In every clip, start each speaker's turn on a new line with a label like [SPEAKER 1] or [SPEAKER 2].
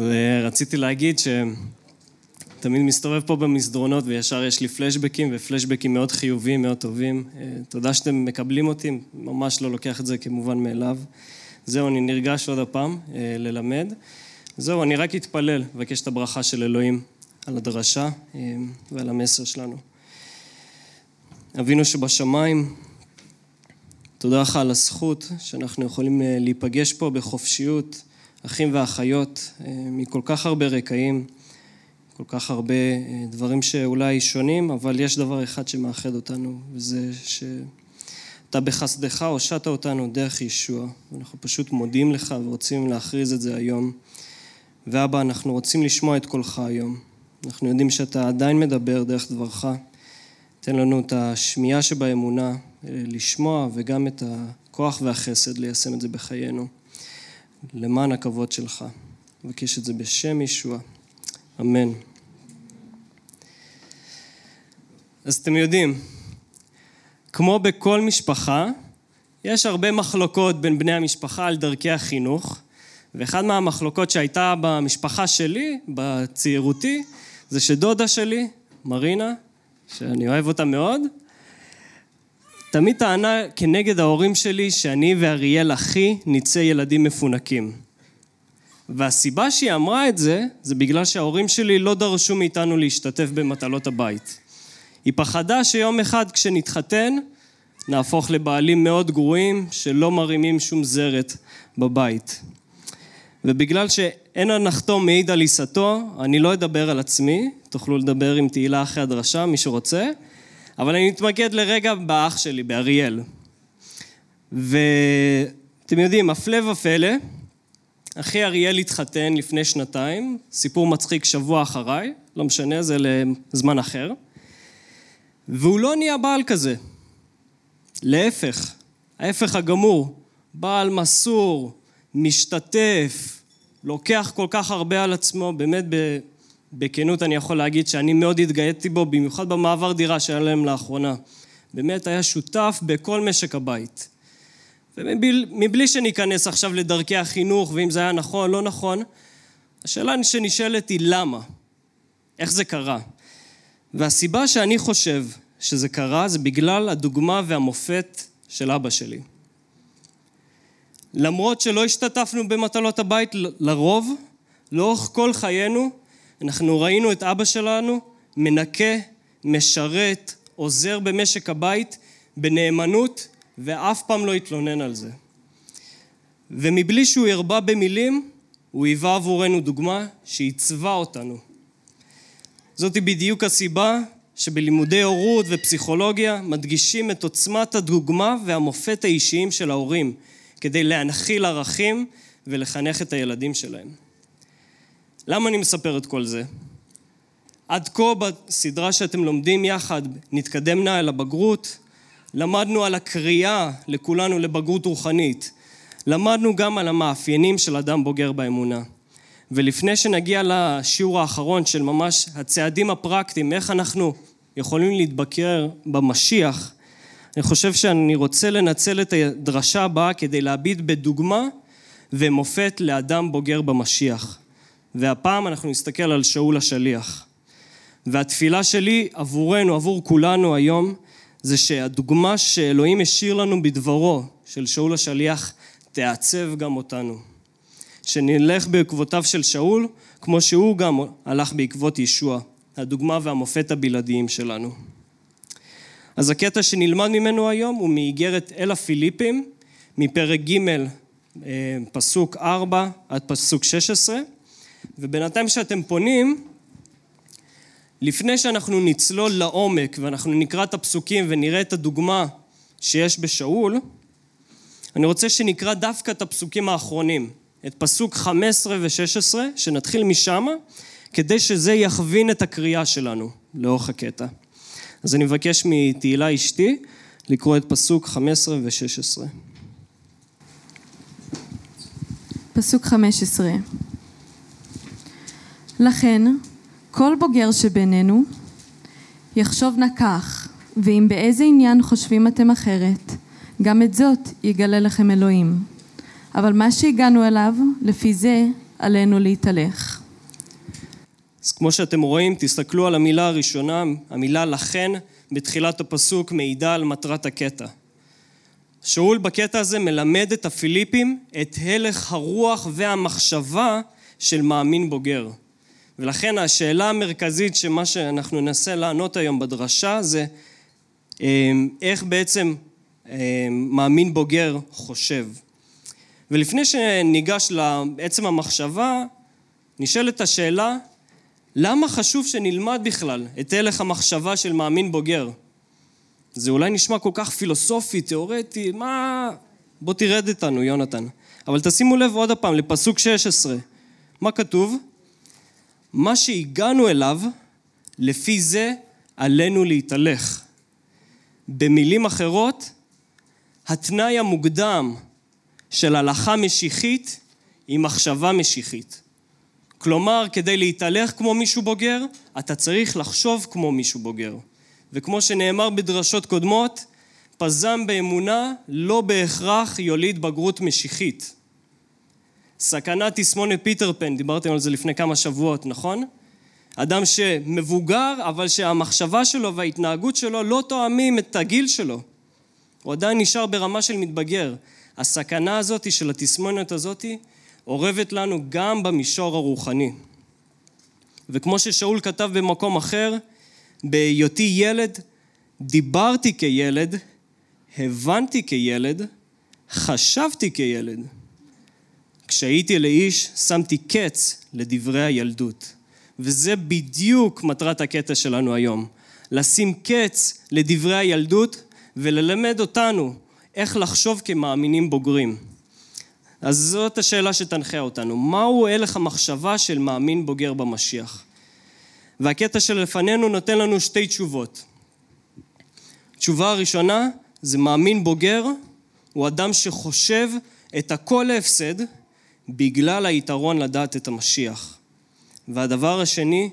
[SPEAKER 1] ורציתי להגיד שתמיד מסתובב פה במסדרונות וישר יש לי פלשבקים, ופלשבקים מאוד חיוביים, מאוד טובים. תודה שאתם מקבלים אותי, ממש לא לוקח את זה כמובן מאליו. זהו, אני נרגש עוד הפעם ללמד. זהו, אני רק אתפלל, מבקש את הברכה של אלוהים על הדרשה ועל המסר שלנו. אבינו שבשמיים, תודה לך על הזכות שאנחנו יכולים להיפגש פה בחופשיות, אחים ואחיות, מכל כך הרבה רקעים, כל כך הרבה דברים שאולי שונים, אבל יש דבר אחד שמאחד אותנו, וזה שאתה בחסדך הושעת אותנו דרך ישוע. אנחנו פשוט מודים לך ורוצים להכריז את זה היום. ואבא, אנחנו רוצים לשמוע את קולך היום. אנחנו יודעים שאתה עדיין מדבר דרך דברך. תן לנו את השמיעה שבאמונה, לשמוע, וגם את הכוח והחסד ליישם את זה בחיינו. למען הכבוד שלך. מבקש את זה בשם ישוע. אמן. אז אתם יודעים, כמו בכל משפחה, יש הרבה מחלוקות בין בני המשפחה על דרכי החינוך, ואחד מהמחלוקות שהייתה במשפחה שלי, בצעירותי, זה שדודה שלי, מרינה, שאני אוהב אותה מאוד, תמיד טענה כנגד ההורים שלי שאני ואריאל אחי נצא ילדים מפונקים. והסיבה שהיא אמרה את זה, זה בגלל שההורים שלי לא דרשו מאיתנו להשתתף במטלות הבית. היא פחדה שיום אחד כשנתחתן, נהפוך לבעלים מאוד גרועים שלא מרימים שום זרת בבית. ובגלל שאין הנחתום מעיד על עיסתו, אני לא אדבר על עצמי, תוכלו לדבר עם תהילה אחרי הדרשה, מי שרוצה, אבל אני מתמקד לרגע באח שלי, באריאל. ואתם יודעים, הפלא ופלא, אחי אריאל התחתן לפני שנתיים, סיפור מצחיק שבוע אחריי, לא משנה, זה לזמן אחר, והוא לא נהיה בעל כזה. להפך, ההפך הגמור, בעל מסור, משתתף, לוקח כל כך הרבה על עצמו, באמת בכנות אני יכול להגיד שאני מאוד התגאיתי בו, במיוחד במעבר דירה שהיה להם לאחרונה. באמת היה שותף בכל משק הבית. ומבלי שניכנס עכשיו לדרכי החינוך, ואם זה היה נכון, לא נכון, השאלה שנשאלת היא למה? איך זה קרה? והסיבה שאני חושב שזה קרה זה בגלל הדוגמה והמופת של אבא שלי. למרות שלא השתתפנו במטלות הבית, לרוב, לאורך כל חיינו, אנחנו ראינו את אבא שלנו מנקה, משרת, עוזר במשק הבית בנאמנות, ואף פעם לא התלונן על זה. ומבלי שהוא הרבה במילים, הוא היווה עבורנו דוגמה שעיצבה אותנו. זאת בדיוק הסיבה שבלימודי הורות ופסיכולוגיה מדגישים את עוצמת הדוגמה והמופת האישיים של ההורים, כדי להנחיל ערכים ולחנך את הילדים שלהם. למה אני מספר את כל זה? עד כה בסדרה שאתם לומדים יחד, נתקדמנה אל הבגרות, למדנו על הקריאה לכולנו לבגרות רוחנית. למדנו גם על המאפיינים של אדם בוגר באמונה. ולפני שנגיע לשיעור האחרון של ממש הצעדים הפרקטיים, איך אנחנו יכולים להתבקר במשיח, אני חושב שאני רוצה לנצל את הדרשה הבאה כדי להביט בדוגמה ומופת לאדם בוגר במשיח. והפעם אנחנו נסתכל על שאול השליח. והתפילה שלי עבורנו, עבור כולנו היום, זה שהדוגמה שאלוהים השאיר לנו בדברו של שאול השליח תעצב גם אותנו. שנלך בעקבותיו של שאול, כמו שהוא גם הלך בעקבות ישוע, הדוגמה והמופת הבלעדיים שלנו. אז הקטע שנלמד ממנו היום הוא מאיגרת אל הפיליפים, מפרק ג' אה, פסוק 4 עד פסוק 16, ובינתיים שאתם פונים, לפני שאנחנו נצלול לעומק ואנחנו נקרא את הפסוקים ונראה את הדוגמה שיש בשאול, אני רוצה שנקרא דווקא את הפסוקים האחרונים, את פסוק 15 ו-16, שנתחיל משם, כדי שזה יכווין את הקריאה שלנו לאורך הקטע. אז אני מבקש מתהילה אשתי לקרוא את פסוק 15 ו-16.
[SPEAKER 2] פסוק 15 לכן, כל בוגר שבינינו יחשוב נא כך, ואם באיזה עניין חושבים אתם אחרת, גם את זאת יגלה לכם אלוהים. אבל מה שהגענו אליו, לפי זה עלינו להתהלך.
[SPEAKER 1] אז כמו שאתם רואים, תסתכלו על המילה הראשונה, המילה לכן בתחילת הפסוק מעידה על מטרת הקטע. שאול בקטע הזה מלמד את הפיליפים את הלך הרוח והמחשבה של מאמין בוגר. ולכן השאלה המרכזית שמה שאנחנו ננסה לענות היום בדרשה זה אמ, איך בעצם אמ, מאמין בוגר חושב. ולפני שניגש לעצם המחשבה, נשאלת השאלה, למה חשוב שנלמד בכלל את הלך המחשבה של מאמין בוגר? זה אולי נשמע כל כך פילוסופי, תיאורטי, מה... בוא תרד איתנו, יונתן. אבל תשימו לב עוד הפעם לפסוק 16. מה כתוב? מה שהגענו אליו, לפי זה עלינו להתהלך. במילים אחרות, התנאי המוקדם של הלכה משיחית היא מחשבה משיחית. כלומר, כדי להתהלך כמו מישהו בוגר, אתה צריך לחשוב כמו מישהו בוגר. וכמו שנאמר בדרשות קודמות, פזם באמונה לא בהכרח יוליד בגרות משיחית. סכנת תסמונת פיטר פן, דיברתם על זה לפני כמה שבועות, נכון? אדם שמבוגר, אבל שהמחשבה שלו וההתנהגות שלו לא תואמים את הגיל שלו. הוא עדיין נשאר ברמה של מתבגר. הסכנה הזאת של התסמונת הזאת אורבת לנו גם במישור הרוחני. וכמו ששאול כתב במקום אחר, בהיותי ילד, דיברתי כילד, הבנתי כילד, חשבתי כילד. כשהייתי לאיש, שמתי קץ לדברי הילדות. וזה בדיוק מטרת הקטע שלנו היום. לשים קץ לדברי הילדות וללמד אותנו איך לחשוב כמאמינים בוגרים. אז זאת השאלה שתנחה אותנו. מהו הלך המחשבה של מאמין בוגר במשיח? והקטע שלפנינו נותן לנו שתי תשובות. תשובה הראשונה זה מאמין בוגר, הוא אדם שחושב את הכל להפסד בגלל היתרון לדעת את המשיח. והדבר השני,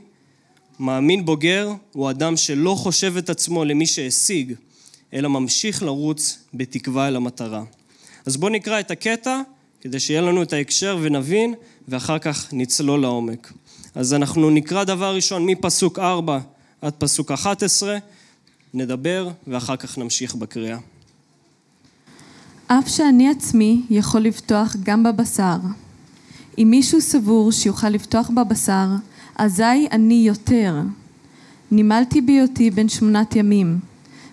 [SPEAKER 1] מאמין בוגר הוא אדם שלא חושב את עצמו למי שהשיג, אלא ממשיך לרוץ בתקווה אל המטרה. אז בואו נקרא את הקטע כדי שיהיה לנו את ההקשר ונבין, ואחר כך נצלול לעומק. אז אנחנו נקרא דבר ראשון מפסוק 4 עד פסוק 11, נדבר ואחר כך נמשיך בקריאה.
[SPEAKER 2] אף שאני עצמי יכול לפתוח גם בבשר. אם מישהו סבור שיוכל לפתוח בבשר, אזי אני יותר. נימלתי בהיותי בן שמונת ימים,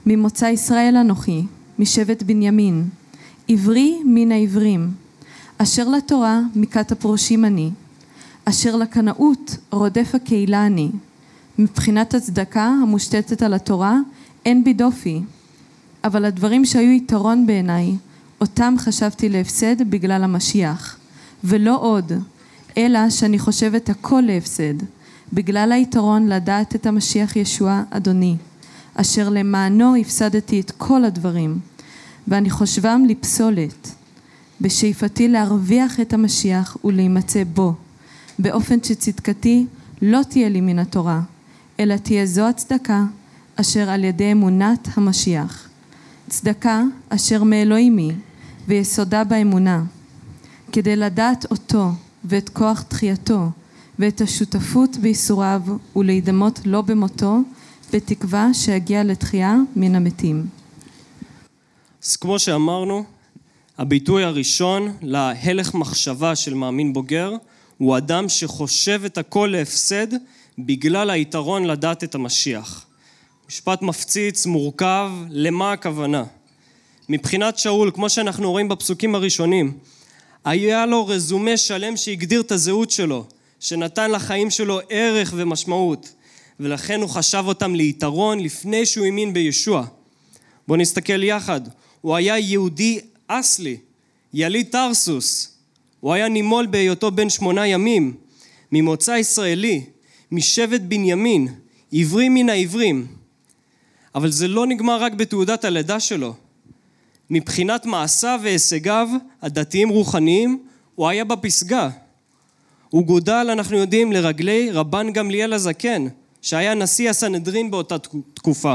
[SPEAKER 2] ממוצא ישראל אנוכי, משבט בנימין, עברי מן העברים, אשר לתורה מכת הפרושים אני, אשר לקנאות רודף הקהילה אני. מבחינת הצדקה המושתתת על התורה אין בי דופי, אבל הדברים שהיו יתרון בעיניי, אותם חשבתי להפסד בגלל המשיח, ולא עוד, אלא שאני חושבת הכל להפסד, בגלל היתרון לדעת את המשיח ישוע אדוני, אשר למענו הפסדתי את כל הדברים, ואני חושבם לפסולת, בשאיפתי להרוויח את המשיח ולהימצא בו. באופן שצדקתי לא תהיה לי מן התורה, אלא תהיה זו הצדקה אשר על ידי אמונת המשיח. צדקה אשר מאלוהים היא, ויסודה באמונה, כדי לדעת אותו ואת כוח תחייתו, ואת השותפות בייסוריו, ולהידמות לו במותו, בתקווה שיגיע לתחייה מן המתים.
[SPEAKER 1] אז כמו שאמרנו, הביטוי הראשון להלך מחשבה של מאמין בוגר הוא אדם שחושב את הכל להפסד בגלל היתרון לדעת את המשיח. משפט מפציץ, מורכב, למה הכוונה? מבחינת שאול, כמו שאנחנו רואים בפסוקים הראשונים, היה לו רזומה שלם שהגדיר את הזהות שלו, שנתן לחיים שלו ערך ומשמעות, ולכן הוא חשב אותם ליתרון לפני שהוא האמין בישוע. בואו נסתכל יחד, הוא היה יהודי אסלי, יליד טרסוס, הוא היה נימול בהיותו בן שמונה ימים, ממוצא ישראלי, משבט בנימין, עברי מן העברים. אבל זה לא נגמר רק בתעודת הלידה שלו. מבחינת מעשיו והישגיו הדתיים רוחניים, הוא היה בפסגה. הוא גודל, אנחנו יודעים, לרגלי רבן גמליאל הזקן, שהיה נשיא הסנהדרין באותה תקופה.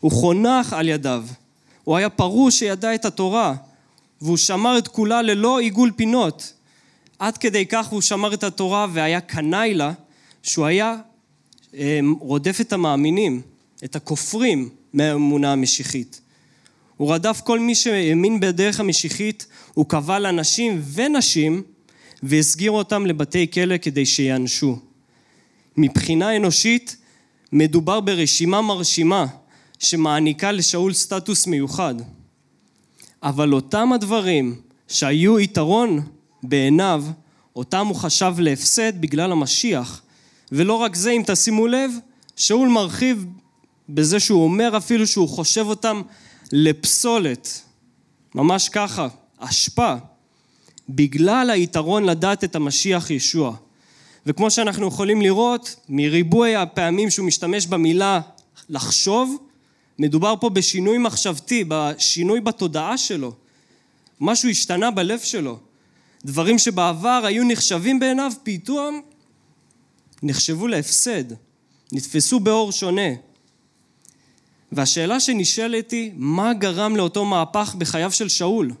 [SPEAKER 1] הוא חונך על ידיו. הוא היה פרוש שידע את התורה, והוא שמר את כולה ללא עיגול פינות. עד כדי כך הוא שמר את התורה והיה קנאי לה, שהוא היה אה, רודף את המאמינים, את הכופרים מהאמונה המשיחית. הוא רדף כל מי שהאמין בדרך המשיחית, הוא קבל אנשים ונשים והסגיר אותם לבתי כלא כדי שיענשו. מבחינה אנושית מדובר ברשימה מרשימה שמעניקה לשאול סטטוס מיוחד. אבל אותם הדברים שהיו יתרון בעיניו, אותם הוא חשב להפסד בגלל המשיח. ולא רק זה, אם תשימו לב, שאול מרחיב בזה שהוא אומר אפילו שהוא חושב אותם לפסולת. ממש ככה, אשפה. בגלל היתרון לדעת את המשיח ישוע. וכמו שאנחנו יכולים לראות, מריבוי הפעמים שהוא משתמש במילה לחשוב, מדובר פה בשינוי מחשבתי, בשינוי בתודעה שלו. משהו השתנה בלב שלו. דברים שבעבר היו נחשבים בעיניו, פתאום נחשבו להפסד, נתפסו באור שונה. והשאלה שנשאלת היא, מה גרם לאותו מהפך בחייו של שאול?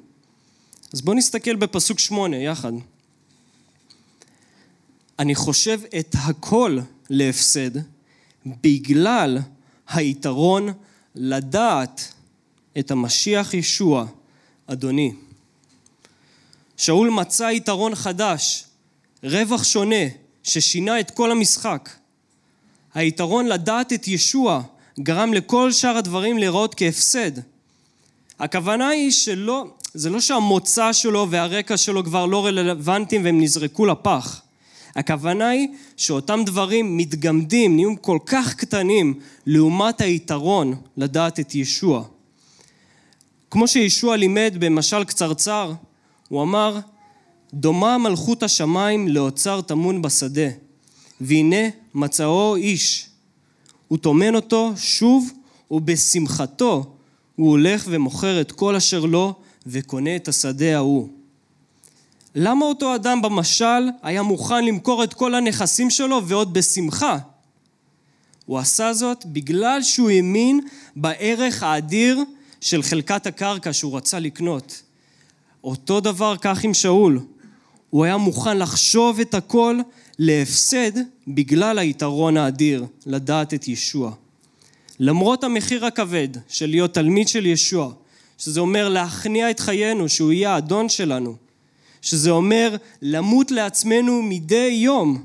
[SPEAKER 1] אז בואו נסתכל בפסוק שמונה יחד. אני חושב את הכל להפסד בגלל היתרון לדעת את המשיח ישוע, אדוני. שאול מצא יתרון חדש, רווח שונה, ששינה את כל המשחק. היתרון לדעת את ישוע גרם לכל שאר הדברים להיראות כהפסד. הכוונה היא שלא, זה לא שהמוצא שלו והרקע שלו כבר לא רלוונטיים והם נזרקו לפח. הכוונה היא שאותם דברים מתגמדים, נהיו כל כך קטנים לעומת היתרון לדעת את ישוע. כמו שישוע לימד במשל קצרצר, הוא אמר, דומה מלכות השמיים לאוצר טמון בשדה, והנה מצאו איש. הוא טומן אותו שוב, ובשמחתו הוא הולך ומוכר את כל אשר לו, וקונה את השדה ההוא. למה אותו אדם במשל היה מוכן למכור את כל הנכסים שלו ועוד בשמחה? הוא עשה זאת בגלל שהוא האמין בערך האדיר של חלקת הקרקע שהוא רצה לקנות. אותו דבר כך עם שאול. הוא היה מוכן לחשוב את הכל להפסד בגלל היתרון האדיר לדעת את ישוע. למרות המחיר הכבד של להיות תלמיד של ישוע, שזה אומר להכניע את חיינו, שהוא יהיה האדון שלנו, שזה אומר למות לעצמנו מדי יום.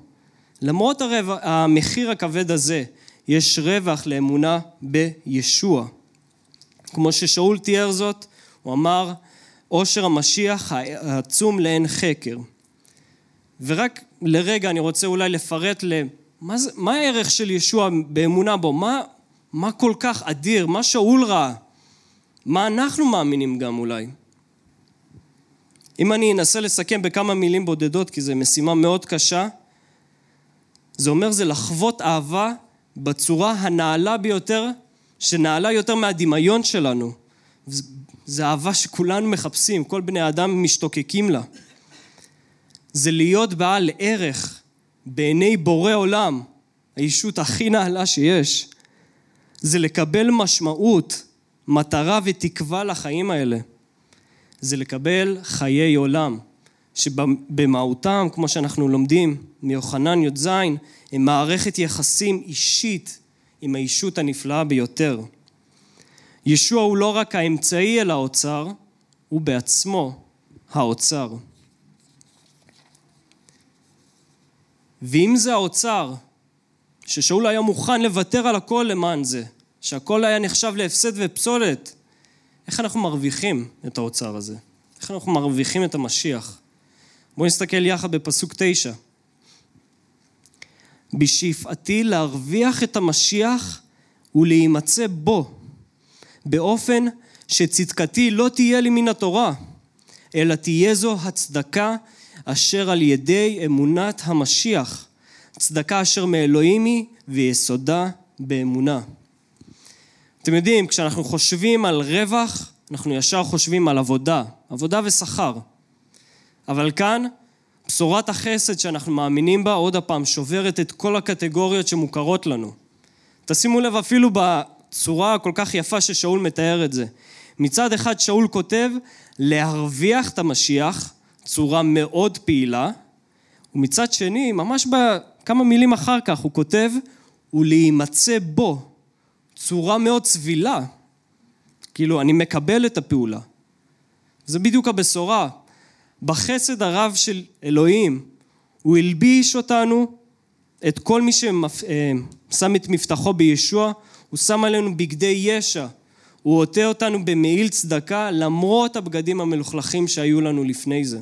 [SPEAKER 1] למרות הרבע, המחיר הכבד הזה, יש רווח לאמונה בישוע. כמו ששאול תיאר זאת, הוא אמר, עושר המשיח העצום לאין חקר. ורק לרגע אני רוצה אולי לפרט למה זה, מה הערך של ישוע באמונה בו, מה, מה כל כך אדיר, מה שאול ראה, מה אנחנו מאמינים גם אולי. אם אני אנסה לסכם בכמה מילים בודדות, כי זו משימה מאוד קשה, זה אומר זה לחוות אהבה בצורה הנעלה ביותר, שנעלה יותר מהדמיון שלנו. זה אהבה שכולנו מחפשים, כל בני האדם משתוקקים לה. זה להיות בעל ערך בעיני בורא עולם, הישות הכי נעלה שיש. זה לקבל משמעות, מטרה ותקווה לחיים האלה. זה לקבל חיי עולם, שבמהותם, כמו שאנחנו לומדים מיוחנן י"ז, הם מערכת יחסים אישית עם הישות הנפלאה ביותר. ישוע הוא לא רק האמצעי אל האוצר, הוא בעצמו האוצר. ואם זה האוצר, ששאול היה מוכן לוותר על הכל למען זה, שהכל היה נחשב להפסד ופסולת, איך אנחנו מרוויחים את האוצר הזה? איך אנחנו מרוויחים את המשיח? בואו נסתכל יחד בפסוק תשע. בשאיפתי להרוויח את המשיח ולהימצא בו, באופן שצדקתי לא תהיה לי מן התורה, אלא תהיה זו הצדקה אשר על ידי אמונת המשיח, צדקה אשר מאלוהים היא ויסודה באמונה. אתם יודעים, כשאנחנו חושבים על רווח, אנחנו ישר חושבים על עבודה, עבודה ושכר. אבל כאן, בשורת החסד שאנחנו מאמינים בה, עוד הפעם, שוברת את כל הקטגוריות שמוכרות לנו. תשימו לב אפילו בצורה הכל כך יפה ששאול מתאר את זה. מצד אחד שאול כותב, להרוויח את המשיח, צורה מאוד פעילה, ומצד שני, ממש בכמה מילים אחר כך, הוא כותב, ולהימצא בו, צורה מאוד צבילה. כאילו, אני מקבל את הפעולה. זה בדיוק הבשורה. בחסד הרב של אלוהים, הוא הלביש אותנו, את כל מי ששם אה, את מבטחו בישוע, הוא שם עלינו בגדי ישע. הוא עוטה אותנו במעיל צדקה למרות הבגדים המלוכלכים שהיו לנו לפני זה.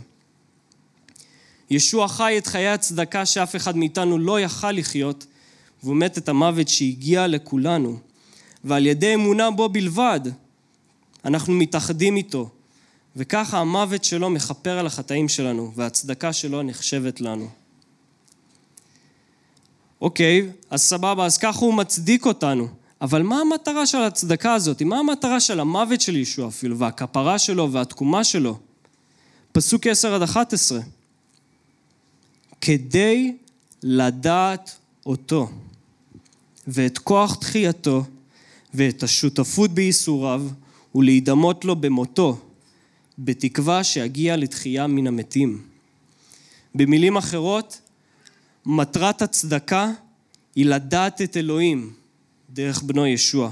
[SPEAKER 1] ישוע חי את חיי הצדקה שאף אחד מאיתנו לא יכל לחיות, והוא מת את המוות שהגיע לכולנו. ועל ידי אמונה בו בלבד, אנחנו מתאחדים איתו. וככה המוות שלו מכפר על החטאים שלנו, והצדקה שלו נחשבת לנו. אוקיי, אז סבבה, אז ככה הוא מצדיק אותנו. אבל מה המטרה של הצדקה הזאת? מה המטרה של המוות של ישוע אפילו, והכפרה שלו והתקומה שלו? פסוק 10 עד 11. כדי לדעת אותו, ואת כוח תחייתו, ואת השותפות בייסוריו, ולהידמות לו במותו, בתקווה שיגיע לתחייה מן המתים. במילים אחרות, מטרת הצדקה היא לדעת את אלוהים דרך בנו ישוע.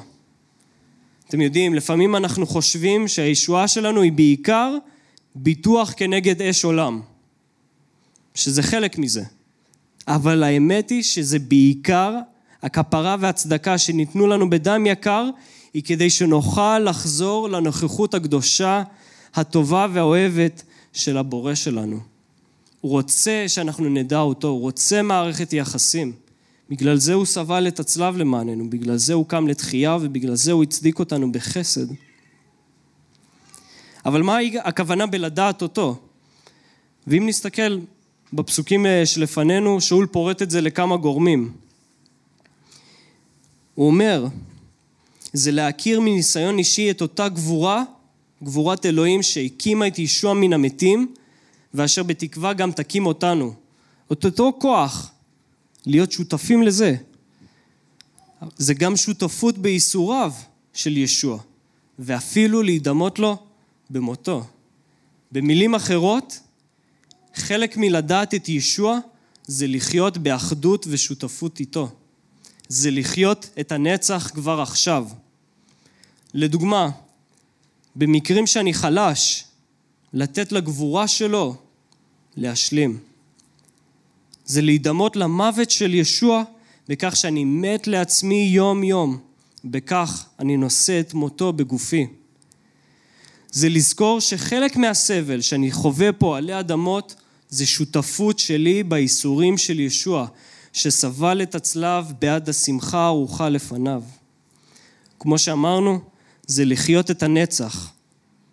[SPEAKER 1] אתם יודעים, לפעמים אנחנו חושבים שהישועה שלנו היא בעיקר ביטוח כנגד אש עולם, שזה חלק מזה. אבל האמת היא שזה בעיקר הכפרה והצדקה שניתנו לנו בדם יקר, היא כדי שנוכל לחזור לנוכחות הקדושה, הטובה והאוהבת של הבורא שלנו. הוא רוצה שאנחנו נדע אותו, הוא רוצה מערכת יחסים. בגלל זה הוא סבל את הצלב למעננו, בגלל זה הוא קם לתחייה ובגלל זה הוא הצדיק אותנו בחסד. אבל מה הכוונה בלדעת אותו? ואם נסתכל בפסוקים אה, שלפנינו, שאול פורט את זה לכמה גורמים. הוא אומר, זה להכיר מניסיון אישי את אותה גבורה, גבורת אלוהים שהקימה את ישוע מן המתים, ואשר בתקווה גם תקים אותנו. את אותו כוח, להיות שותפים לזה. זה גם שותפות בייסוריו של ישוע, ואפילו להידמות לו במותו. במילים אחרות, חלק מלדעת את ישוע זה לחיות באחדות ושותפות איתו. זה לחיות את הנצח כבר עכשיו. לדוגמה, במקרים שאני חלש, לתת לגבורה שלו להשלים. זה להידמות למוות של ישוע בכך שאני מת לעצמי יום יום, בכך אני נושא את מותו בגופי. זה לזכור שחלק מהסבל שאני חווה פה עלי אדמות זה שותפות שלי בייסורים של ישוע, שסבל את הצלב בעד השמחה הארוכה לפניו. כמו שאמרנו, זה לחיות את הנצח,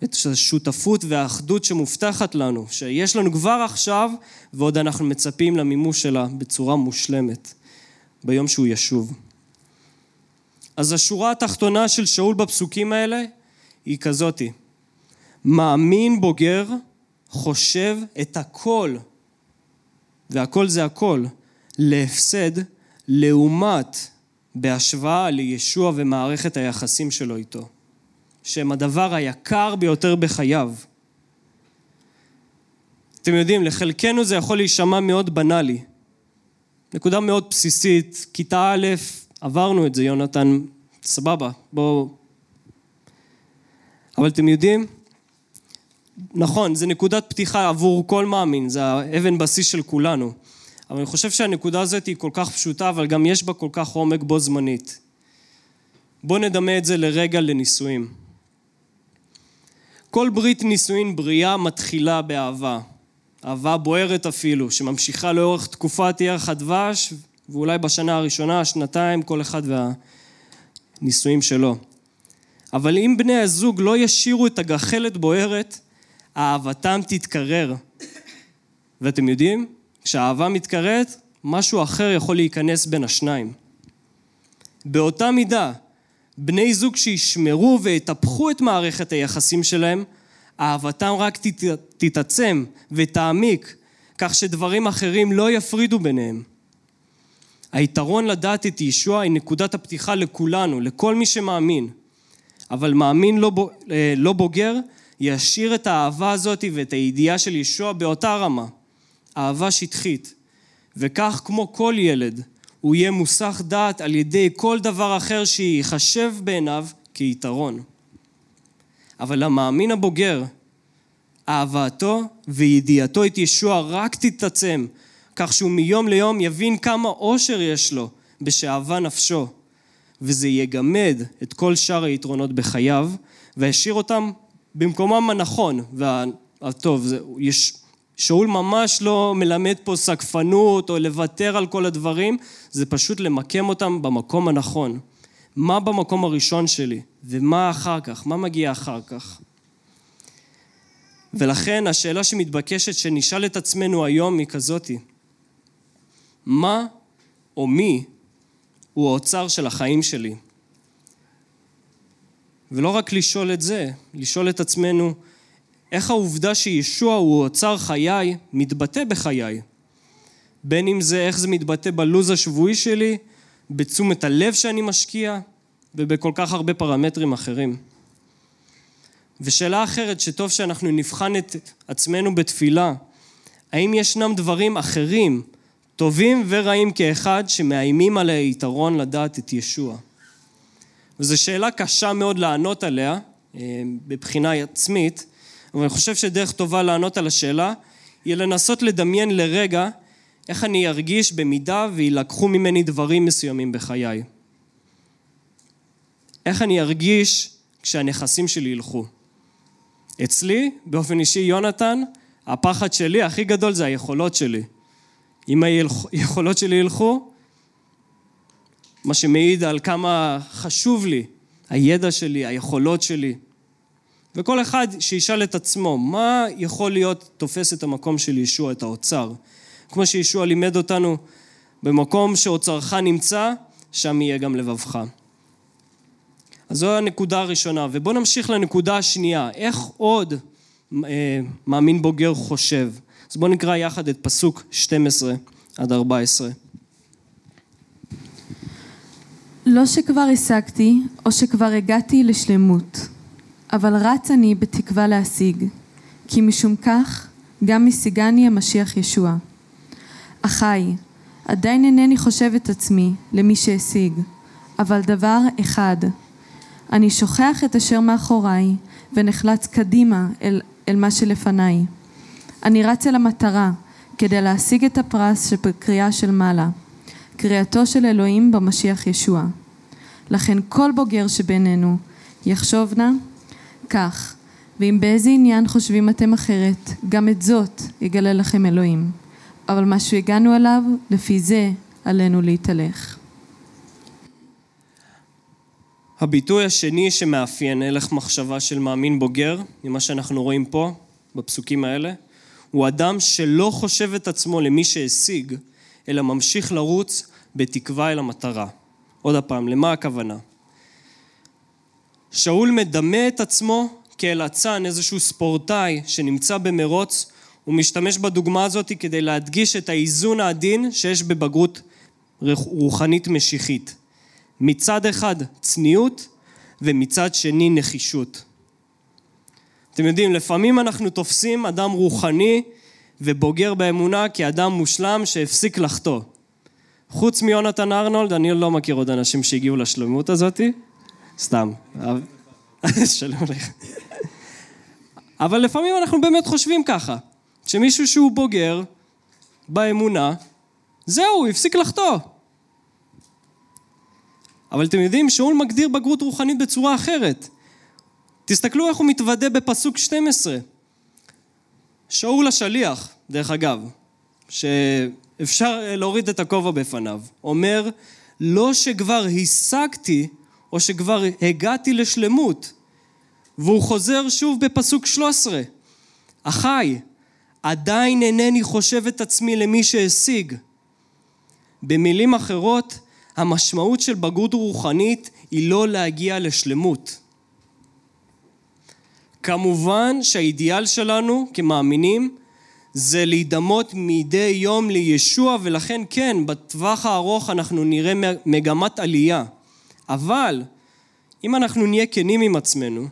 [SPEAKER 1] את השותפות והאחדות שמובטחת לנו, שיש לנו כבר עכשיו, ועוד אנחנו מצפים למימוש שלה בצורה מושלמת, ביום שהוא ישוב. אז השורה התחתונה של שאול בפסוקים האלה היא כזאתי: מאמין בוגר חושב את הכל, והכל זה הכל, להפסד לעומת בהשוואה לישוע ומערכת היחסים שלו איתו. שהם הדבר היקר ביותר בחייו. אתם יודעים, לחלקנו זה יכול להישמע מאוד בנאלי. נקודה מאוד בסיסית, כיתה א', עברנו את זה, יונתן, סבבה, בואו... אבל אתם יודעים, נכון, זה נקודת פתיחה עבור כל מאמין, זה האבן בסיס של כולנו. אבל אני חושב שהנקודה הזאת היא כל כך פשוטה, אבל גם יש בה כל כך עומק בו זמנית. בואו נדמה את זה לרגע לנישואים. כל ברית נישואין בריאה מתחילה באהבה. אהבה בוערת אפילו, שממשיכה לאורך תקופת ירח הדבש, ואולי בשנה הראשונה, שנתיים, כל אחד והנישואים שלו. אבל אם בני הזוג לא ישירו את הגחלת בוערת, אהבתם תתקרר. ואתם יודעים, כשהאהבה מתקררת, משהו אחר יכול להיכנס בין השניים. באותה מידה, בני זוג שישמרו ויטפחו את מערכת היחסים שלהם, אהבתם רק תתעצם ותעמיק, כך שדברים אחרים לא יפרידו ביניהם. היתרון לדעת את ישוע היא נקודת הפתיחה לכולנו, לכל מי שמאמין. אבל מאמין לא, אה, לא בוגר ישאיר את האהבה הזאת ואת הידיעה של ישוע באותה רמה, אהבה שטחית. וכך כמו כל ילד, הוא יהיה מוסך דעת על ידי כל דבר אחר שייחשב בעיניו כיתרון. אבל המאמין הבוגר, אהבתו וידיעתו את ישוע רק תתעצם, כך שהוא מיום ליום יבין כמה אושר יש לו בשאהבה נפשו, וזה יגמד את כל שאר היתרונות בחייו, וישאיר אותם במקומם הנכון והטוב. זה, יש, שאול ממש לא מלמד פה סקפנות או לוותר על כל הדברים, זה פשוט למקם אותם במקום הנכון. מה במקום הראשון שלי, ומה אחר כך, מה מגיע אחר כך. ולכן השאלה שמתבקשת שנשאל את עצמנו היום היא כזאתי, מה או מי הוא האוצר של החיים שלי? ולא רק לשאול את זה, לשאול את עצמנו איך העובדה שישוע הוא אוצר חיי מתבטא בחיי. בין אם זה איך זה מתבטא בלו"ז השבועי שלי, בתשומת הלב שאני משקיע ובכל כך הרבה פרמטרים אחרים. ושאלה אחרת שטוב שאנחנו נבחן את עצמנו בתפילה, האם ישנם דברים אחרים, טובים ורעים כאחד, שמאיימים על היתרון לדעת את ישוע? וזו שאלה קשה מאוד לענות עליה, אה, בבחינה עצמית, אבל אני חושב שדרך טובה לענות על השאלה, היא לנסות לדמיין לרגע איך אני ארגיש במידה ויילקחו ממני דברים מסוימים בחיי. איך אני ארגיש כשהנכסים שלי ילכו. אצלי, באופן אישי, יונתן, הפחד שלי הכי גדול זה היכולות שלי. אם היכולות שלי ילכו, מה שמעיד על כמה חשוב לי הידע שלי, היכולות שלי. וכל אחד שישאל את עצמו, מה יכול להיות תופס את המקום של ישוע, את האוצר? כמו שישוע לימד אותנו, במקום שאוצרך נמצא, שם יהיה גם לבבך. אז זו הנקודה הראשונה. ובואו נמשיך לנקודה השנייה. איך עוד אה, מאמין בוגר חושב? אז בואו נקרא יחד את פסוק 12 עד 14.
[SPEAKER 2] לא שכבר השגתי, או שכבר הגעתי לשלמות, אבל רץ אני בתקווה להשיג, כי משום כך גם משיגני המשיח ישוע. אחי, עדיין אינני חושב את עצמי למי שהשיג, אבל דבר אחד, אני שוכח את אשר מאחוריי ונחלץ קדימה אל, אל מה שלפניי. אני רץ אל המטרה כדי להשיג את הפרס שבקריאה של מעלה, קריאתו של אלוהים במשיח ישוע. לכן כל בוגר שבינינו יחשוב נא כך, ואם באיזה עניין חושבים אתם אחרת, גם את זאת יגלה לכם אלוהים. אבל מה שהגענו אליו, לפי זה עלינו להתהלך.
[SPEAKER 1] הביטוי השני שמאפיין הלך מחשבה של מאמין בוגר, ממה שאנחנו רואים פה, בפסוקים האלה, הוא אדם שלא חושב את עצמו למי שהשיג, אלא ממשיך לרוץ בתקווה אל המטרה. עוד הפעם, למה הכוונה? שאול מדמה את עצמו כאל אצן, איזשהו ספורטאי שנמצא במרוץ, הוא משתמש בדוגמה הזאת כדי להדגיש את האיזון העדין שיש בבגרות רוחנית משיחית. מצד אחד צניעות ומצד שני נחישות. אתם יודעים, לפעמים אנחנו תופסים אדם רוחני ובוגר באמונה כאדם מושלם שהפסיק לחטוא. חוץ מיונתן ארנולד, אני לא מכיר עוד אנשים שהגיעו לשלמות הזאתי. סתם. שלום לך. אבל לפעמים אנחנו באמת חושבים ככה, שמישהו שהוא בוגר באמונה, זהו, הפסיק לחטוא. אבל אתם יודעים, שאול מגדיר בגרות רוחנית בצורה אחרת. תסתכלו איך הוא מתוודה בפסוק 12. שאול השליח, דרך אגב, שאפשר להוריד את הכובע בפניו, אומר, לא שכבר השגתי או שכבר הגעתי לשלמות. והוא חוזר שוב בפסוק 13. אחי, עדיין אינני חושב את עצמי למי שהשיג. במילים אחרות, המשמעות של בגרות רוחנית היא לא להגיע לשלמות. כמובן שהאידיאל שלנו כמאמינים זה להידמות מדי יום לישוע ולכן כן, בטווח הארוך אנחנו נראה מגמת עלייה. אבל אם אנחנו נהיה כנים עם עצמנו,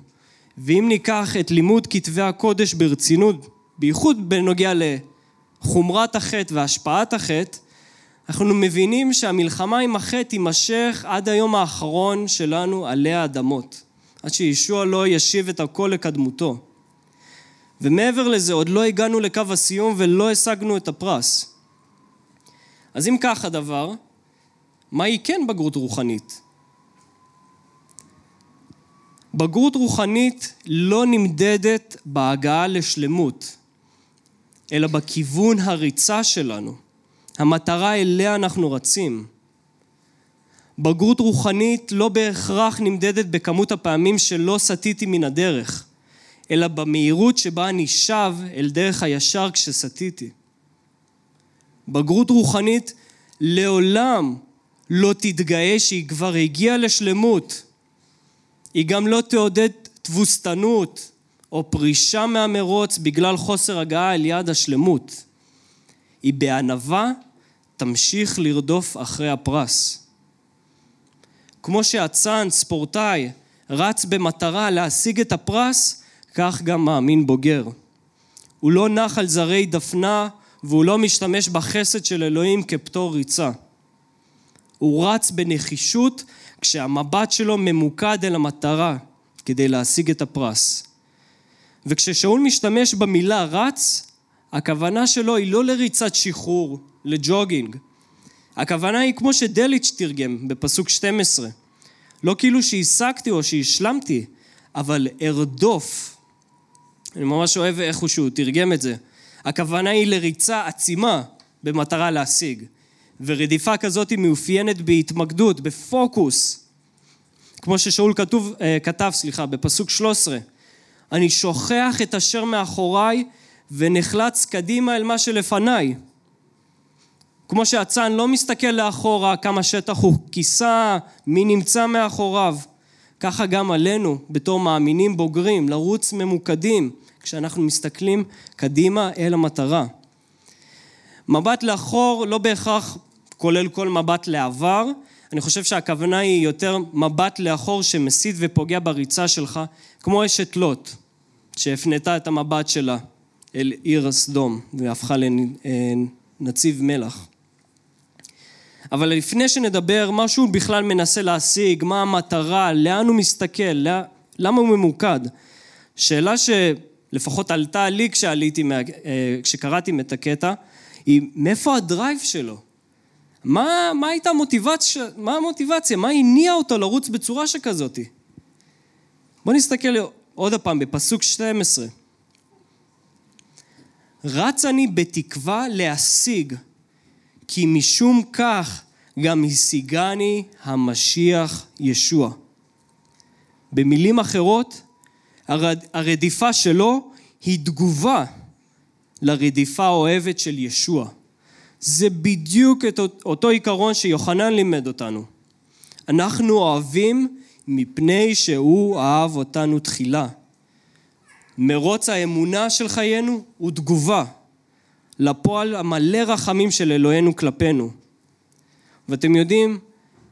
[SPEAKER 1] ואם ניקח את לימוד כתבי הקודש ברצינות, בייחוד בנוגע לחומרת החטא והשפעת החטא, אנחנו מבינים שהמלחמה עם החטא תימשך עד היום האחרון שלנו עלי האדמות, עד שישוע לא ישיב את הכל לקדמותו. ומעבר לזה, עוד לא הגענו לקו הסיום ולא השגנו את הפרס. אז אם כך הדבר, מהי כן בגרות רוחנית? בגרות רוחנית לא נמדדת בהגעה לשלמות, אלא בכיוון הריצה שלנו. המטרה אליה אנחנו רצים. בגרות רוחנית לא בהכרח נמדדת בכמות הפעמים שלא סטיתי מן הדרך, אלא במהירות שבה אני שב אל דרך הישר כשסטיתי. בגרות רוחנית לעולם לא תתגאה שהיא כבר הגיעה לשלמות. היא גם לא תעודד תבוסתנות או פרישה מהמרוץ בגלל חוסר הגעה אל יעד השלמות. היא בענווה תמשיך לרדוף אחרי הפרס. כמו שאצן, ספורטאי, רץ במטרה להשיג את הפרס, כך גם מאמין בוגר. הוא לא נח על זרי דפנה והוא לא משתמש בחסד של אלוהים כפטור ריצה. הוא רץ בנחישות כשהמבט שלו ממוקד אל המטרה כדי להשיג את הפרס. וכששאול משתמש במילה רץ, הכוונה שלו היא לא לריצת שחרור, לג'וגינג. הכוונה היא כמו שדליץ' תרגם בפסוק 12. לא כאילו שהשגתי או שהשלמתי, אבל ארדוף. אני ממש אוהב איך שהוא תרגם את זה. הכוונה היא לריצה עצימה במטרה להשיג. ורדיפה כזאת היא מאופיינת בהתמקדות, בפוקוס. כמו ששאול כתוב, אה, כתב, סליחה, בפסוק 13. אני שוכח את אשר מאחוריי ונחלץ קדימה אל מה שלפניי. כמו שהצאן לא מסתכל לאחורה כמה שטח הוא כיסה, מי נמצא מאחוריו. ככה גם עלינו, בתור מאמינים בוגרים, לרוץ ממוקדים, כשאנחנו מסתכלים קדימה אל המטרה. מבט לאחור לא בהכרח כולל כל מבט לעבר, אני חושב שהכוונה היא יותר מבט לאחור שמסית ופוגע בריצה שלך, כמו אשת לוט, שהפנתה את המבט שלה אל עיר הסדום והפכה לנציב מלח. אבל לפני שנדבר, מה שהוא בכלל מנסה להשיג, מה המטרה, לאן הוא מסתכל, למה הוא ממוקד. שאלה שלפחות עלתה לי כשעליתי, אה, כשקראתי את הקטע, היא מאיפה הדרייב שלו? מה, מה הייתה המוטיבציה, מה המוטיבציה? מה הניע אותו לרוץ בצורה שכזאת? בואו נסתכל עוד פעם בפסוק 12. רץ אני בתקווה להשיג, כי משום כך גם השיגני המשיח ישוע. במילים אחרות, הרדיפה שלו היא תגובה לרדיפה האוהבת של ישוע. זה בדיוק את אותו עיקרון שיוחנן לימד אותנו. אנחנו אוהבים מפני שהוא אהב אותנו תחילה. מרוץ האמונה של חיינו הוא תגובה לפועל המלא רחמים של אלוהינו כלפינו. ואתם יודעים,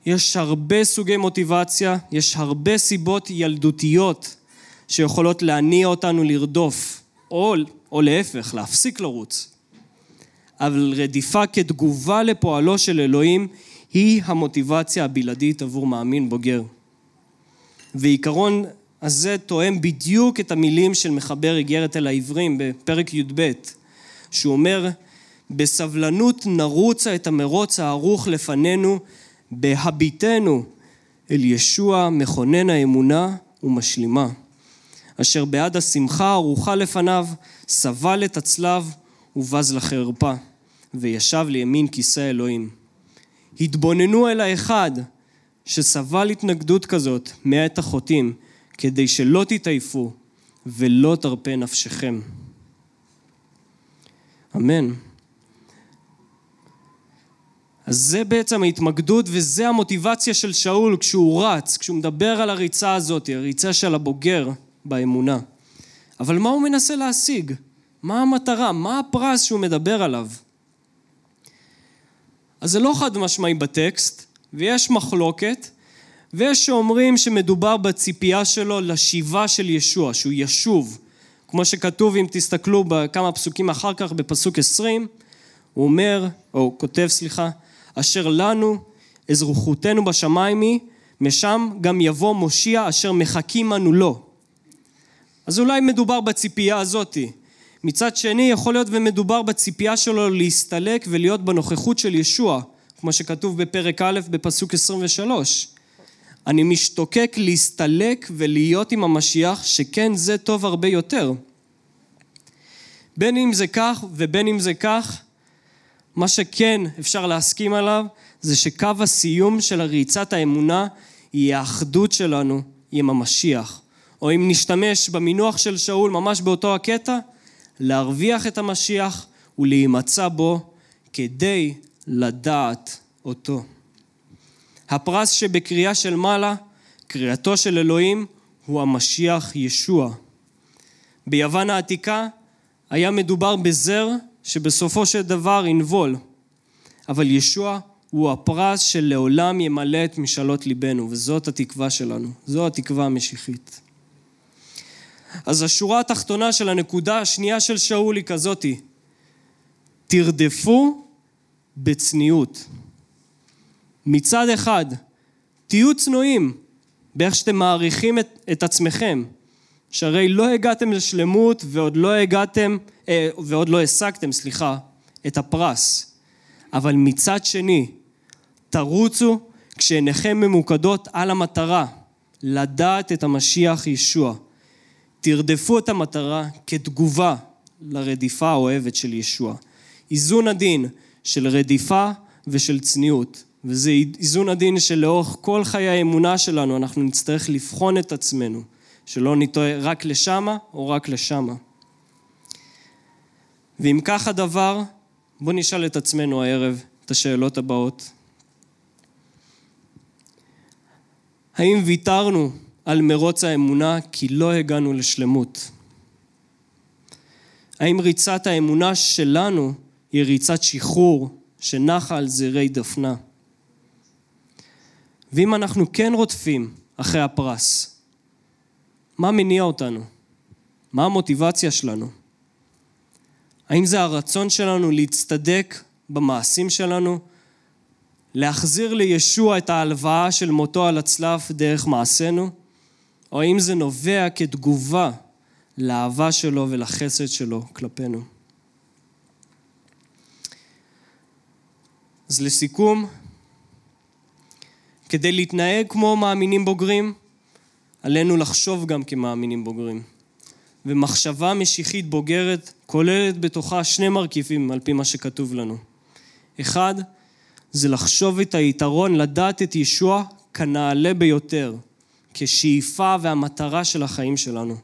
[SPEAKER 1] יש הרבה סוגי מוטיבציה, יש הרבה סיבות ילדותיות שיכולות להניע אותנו לרדוף, או, או להפך, להפסיק לרוץ. אבל רדיפה כתגובה לפועלו של אלוהים היא המוטיבציה הבלעדית עבור מאמין בוגר. ועיקרון הזה תואם בדיוק את המילים של מחבר איגרת אל העברים בפרק י"ב, שהוא אומר, בסבלנות נרוצה את המרוץ הערוך לפנינו, בהביטנו אל ישוע מכונן האמונה ומשלימה, אשר בעד השמחה הערוכה לפניו, סבל את הצלב ובז לחרפה. וישב לימין כיסא אלוהים. התבוננו אל האחד שסבל התנגדות כזאת מאת החוטאים, כדי שלא תתעייפו ולא תרפה נפשכם. אמן. אז זה בעצם ההתמקדות וזה המוטיבציה של שאול כשהוא רץ, כשהוא מדבר על הריצה הזאת, הריצה של הבוגר באמונה. אבל מה הוא מנסה להשיג? מה המטרה? מה הפרס שהוא מדבר עליו? אז זה לא חד משמעי בטקסט, ויש מחלוקת, ויש שאומרים שמדובר בציפייה שלו לשיבה של ישוע, שהוא ישוב. כמו שכתוב, אם תסתכלו בכמה פסוקים אחר כך, בפסוק עשרים, הוא אומר, או כותב, סליחה, אשר לנו אזרחותנו בשמיים היא, משם גם יבוא מושיע אשר מחכים אנו לו. אז אולי מדובר בציפייה הזאתי. מצד שני, יכול להיות ומדובר בציפייה שלו להסתלק ולהיות בנוכחות של ישוע, כמו שכתוב בפרק א' בפסוק 23. אני משתוקק להסתלק ולהיות עם המשיח, שכן זה טוב הרבה יותר. בין אם זה כך ובין אם זה כך, מה שכן אפשר להסכים עליו, זה שקו הסיום של ריצת האמונה היא האחדות שלנו עם המשיח. או אם נשתמש במינוח של שאול ממש באותו הקטע, להרוויח את המשיח ולהימצא בו כדי לדעת אותו. הפרס שבקריאה של מעלה, קריאתו של אלוהים, הוא המשיח ישוע. ביוון העתיקה היה מדובר בזר שבסופו של דבר ינבול, אבל ישוע הוא הפרס שלעולם ימלא את משאלות ליבנו, וזאת התקווה שלנו, זו התקווה המשיחית. אז השורה התחתונה של הנקודה השנייה של שאול היא כזאתי, תרדפו בצניעות. מצד אחד, תהיו צנועים באיך שאתם מעריכים את, את עצמכם, שהרי לא הגעתם לשלמות ועוד לא הגעתם, אה, ועוד לא השגתם, סליחה, את הפרס. אבל מצד שני, תרוצו כשעיניכם ממוקדות על המטרה, לדעת את המשיח ישוע. תרדפו את המטרה כתגובה לרדיפה האוהבת של ישוע. איזון הדין של רדיפה ושל צניעות. וזה איזון הדין שלאורך כל חיי האמונה שלנו אנחנו נצטרך לבחון את עצמנו, שלא נטועה רק לשמה או רק לשמה. ואם כך הדבר, בואו נשאל את עצמנו הערב את השאלות הבאות. האם ויתרנו על מרוץ האמונה כי לא הגענו לשלמות? האם ריצת האמונה שלנו היא ריצת שחרור שנחה על זרי דפנה? ואם אנחנו כן רודפים אחרי הפרס, מה מניע אותנו? מה המוטיבציה שלנו? האם זה הרצון שלנו להצטדק במעשים שלנו? להחזיר לישוע את ההלוואה של מותו על הצלף דרך מעשינו? או האם זה נובע כתגובה לאהבה שלו ולחסד שלו כלפינו? אז לסיכום, כדי להתנהג כמו מאמינים בוגרים, עלינו לחשוב גם כמאמינים בוגרים. ומחשבה משיחית בוגרת כוללת בתוכה שני מרכיבים על פי מה שכתוב לנו. אחד, זה לחשוב את היתרון, לדעת את ישוע כנעלה ביותר, כשאיפה והמטרה של החיים שלנו.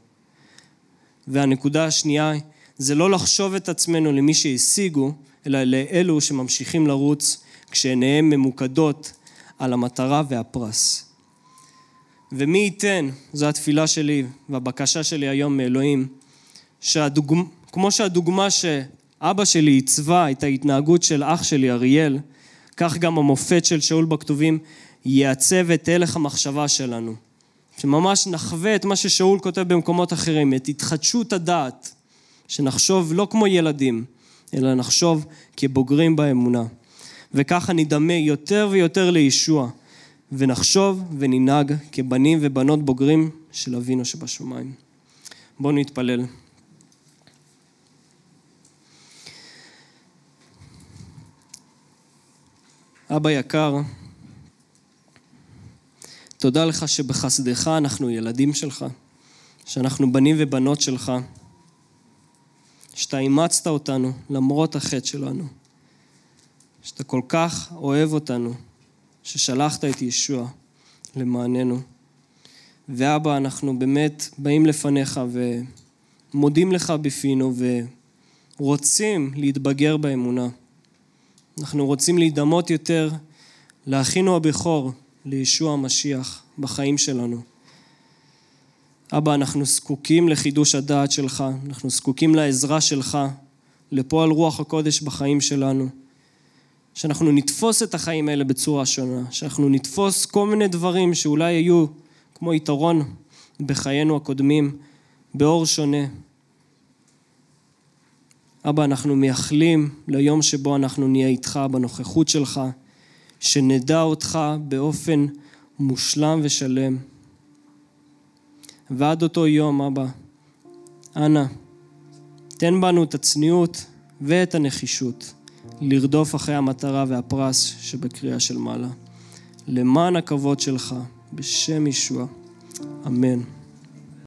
[SPEAKER 1] והנקודה השנייה זה לא לחשוב את עצמנו למי שהשיגו, אלא לאלו שממשיכים לרוץ כשעיניהם ממוקדות על המטרה והפרס. ומי ייתן, זו התפילה שלי והבקשה שלי היום מאלוהים, שהדוגמה, כמו שהדוגמה שאבא שלי עיצבה את ההתנהגות של אח שלי אריאל, כך גם המופת של שאול בכתובים יעצב את הלך המחשבה שלנו. שממש נחווה את מה ששאול כותב במקומות אחרים, את התחדשות הדעת, שנחשוב לא כמו ילדים, אלא נחשוב כבוגרים באמונה. וככה נדמה יותר ויותר לישוע, ונחשוב וננהג כבנים ובנות בוגרים של אבינו שבשמיים. בואו נתפלל. אבא יקר, תודה לך שבחסדך אנחנו ילדים שלך, שאנחנו בנים ובנות שלך, שאתה אימצת אותנו למרות החטא שלנו. שאתה כל כך אוהב אותנו, ששלחת את ישוע למעננו. ואבא, אנחנו באמת באים לפניך ומודים לך בפינו ורוצים להתבגר באמונה. אנחנו רוצים להידמות יותר לאחינו הבכור, לישוע המשיח, בחיים שלנו. אבא, אנחנו זקוקים לחידוש הדעת שלך, אנחנו זקוקים לעזרה שלך, לפועל רוח הקודש בחיים שלנו. שאנחנו נתפוס את החיים האלה בצורה שונה, שאנחנו נתפוס כל מיני דברים שאולי היו כמו יתרון בחיינו הקודמים, באור שונה. אבא, אנחנו מייחלים ליום שבו אנחנו נהיה איתך בנוכחות שלך, שנדע אותך באופן מושלם ושלם. ועד אותו יום, אבא, אנא, תן בנו את הצניעות ואת הנחישות לרדוף אחרי המטרה והפרס שבקריאה של מעלה. למען הכבוד שלך, בשם ישוע, אמן.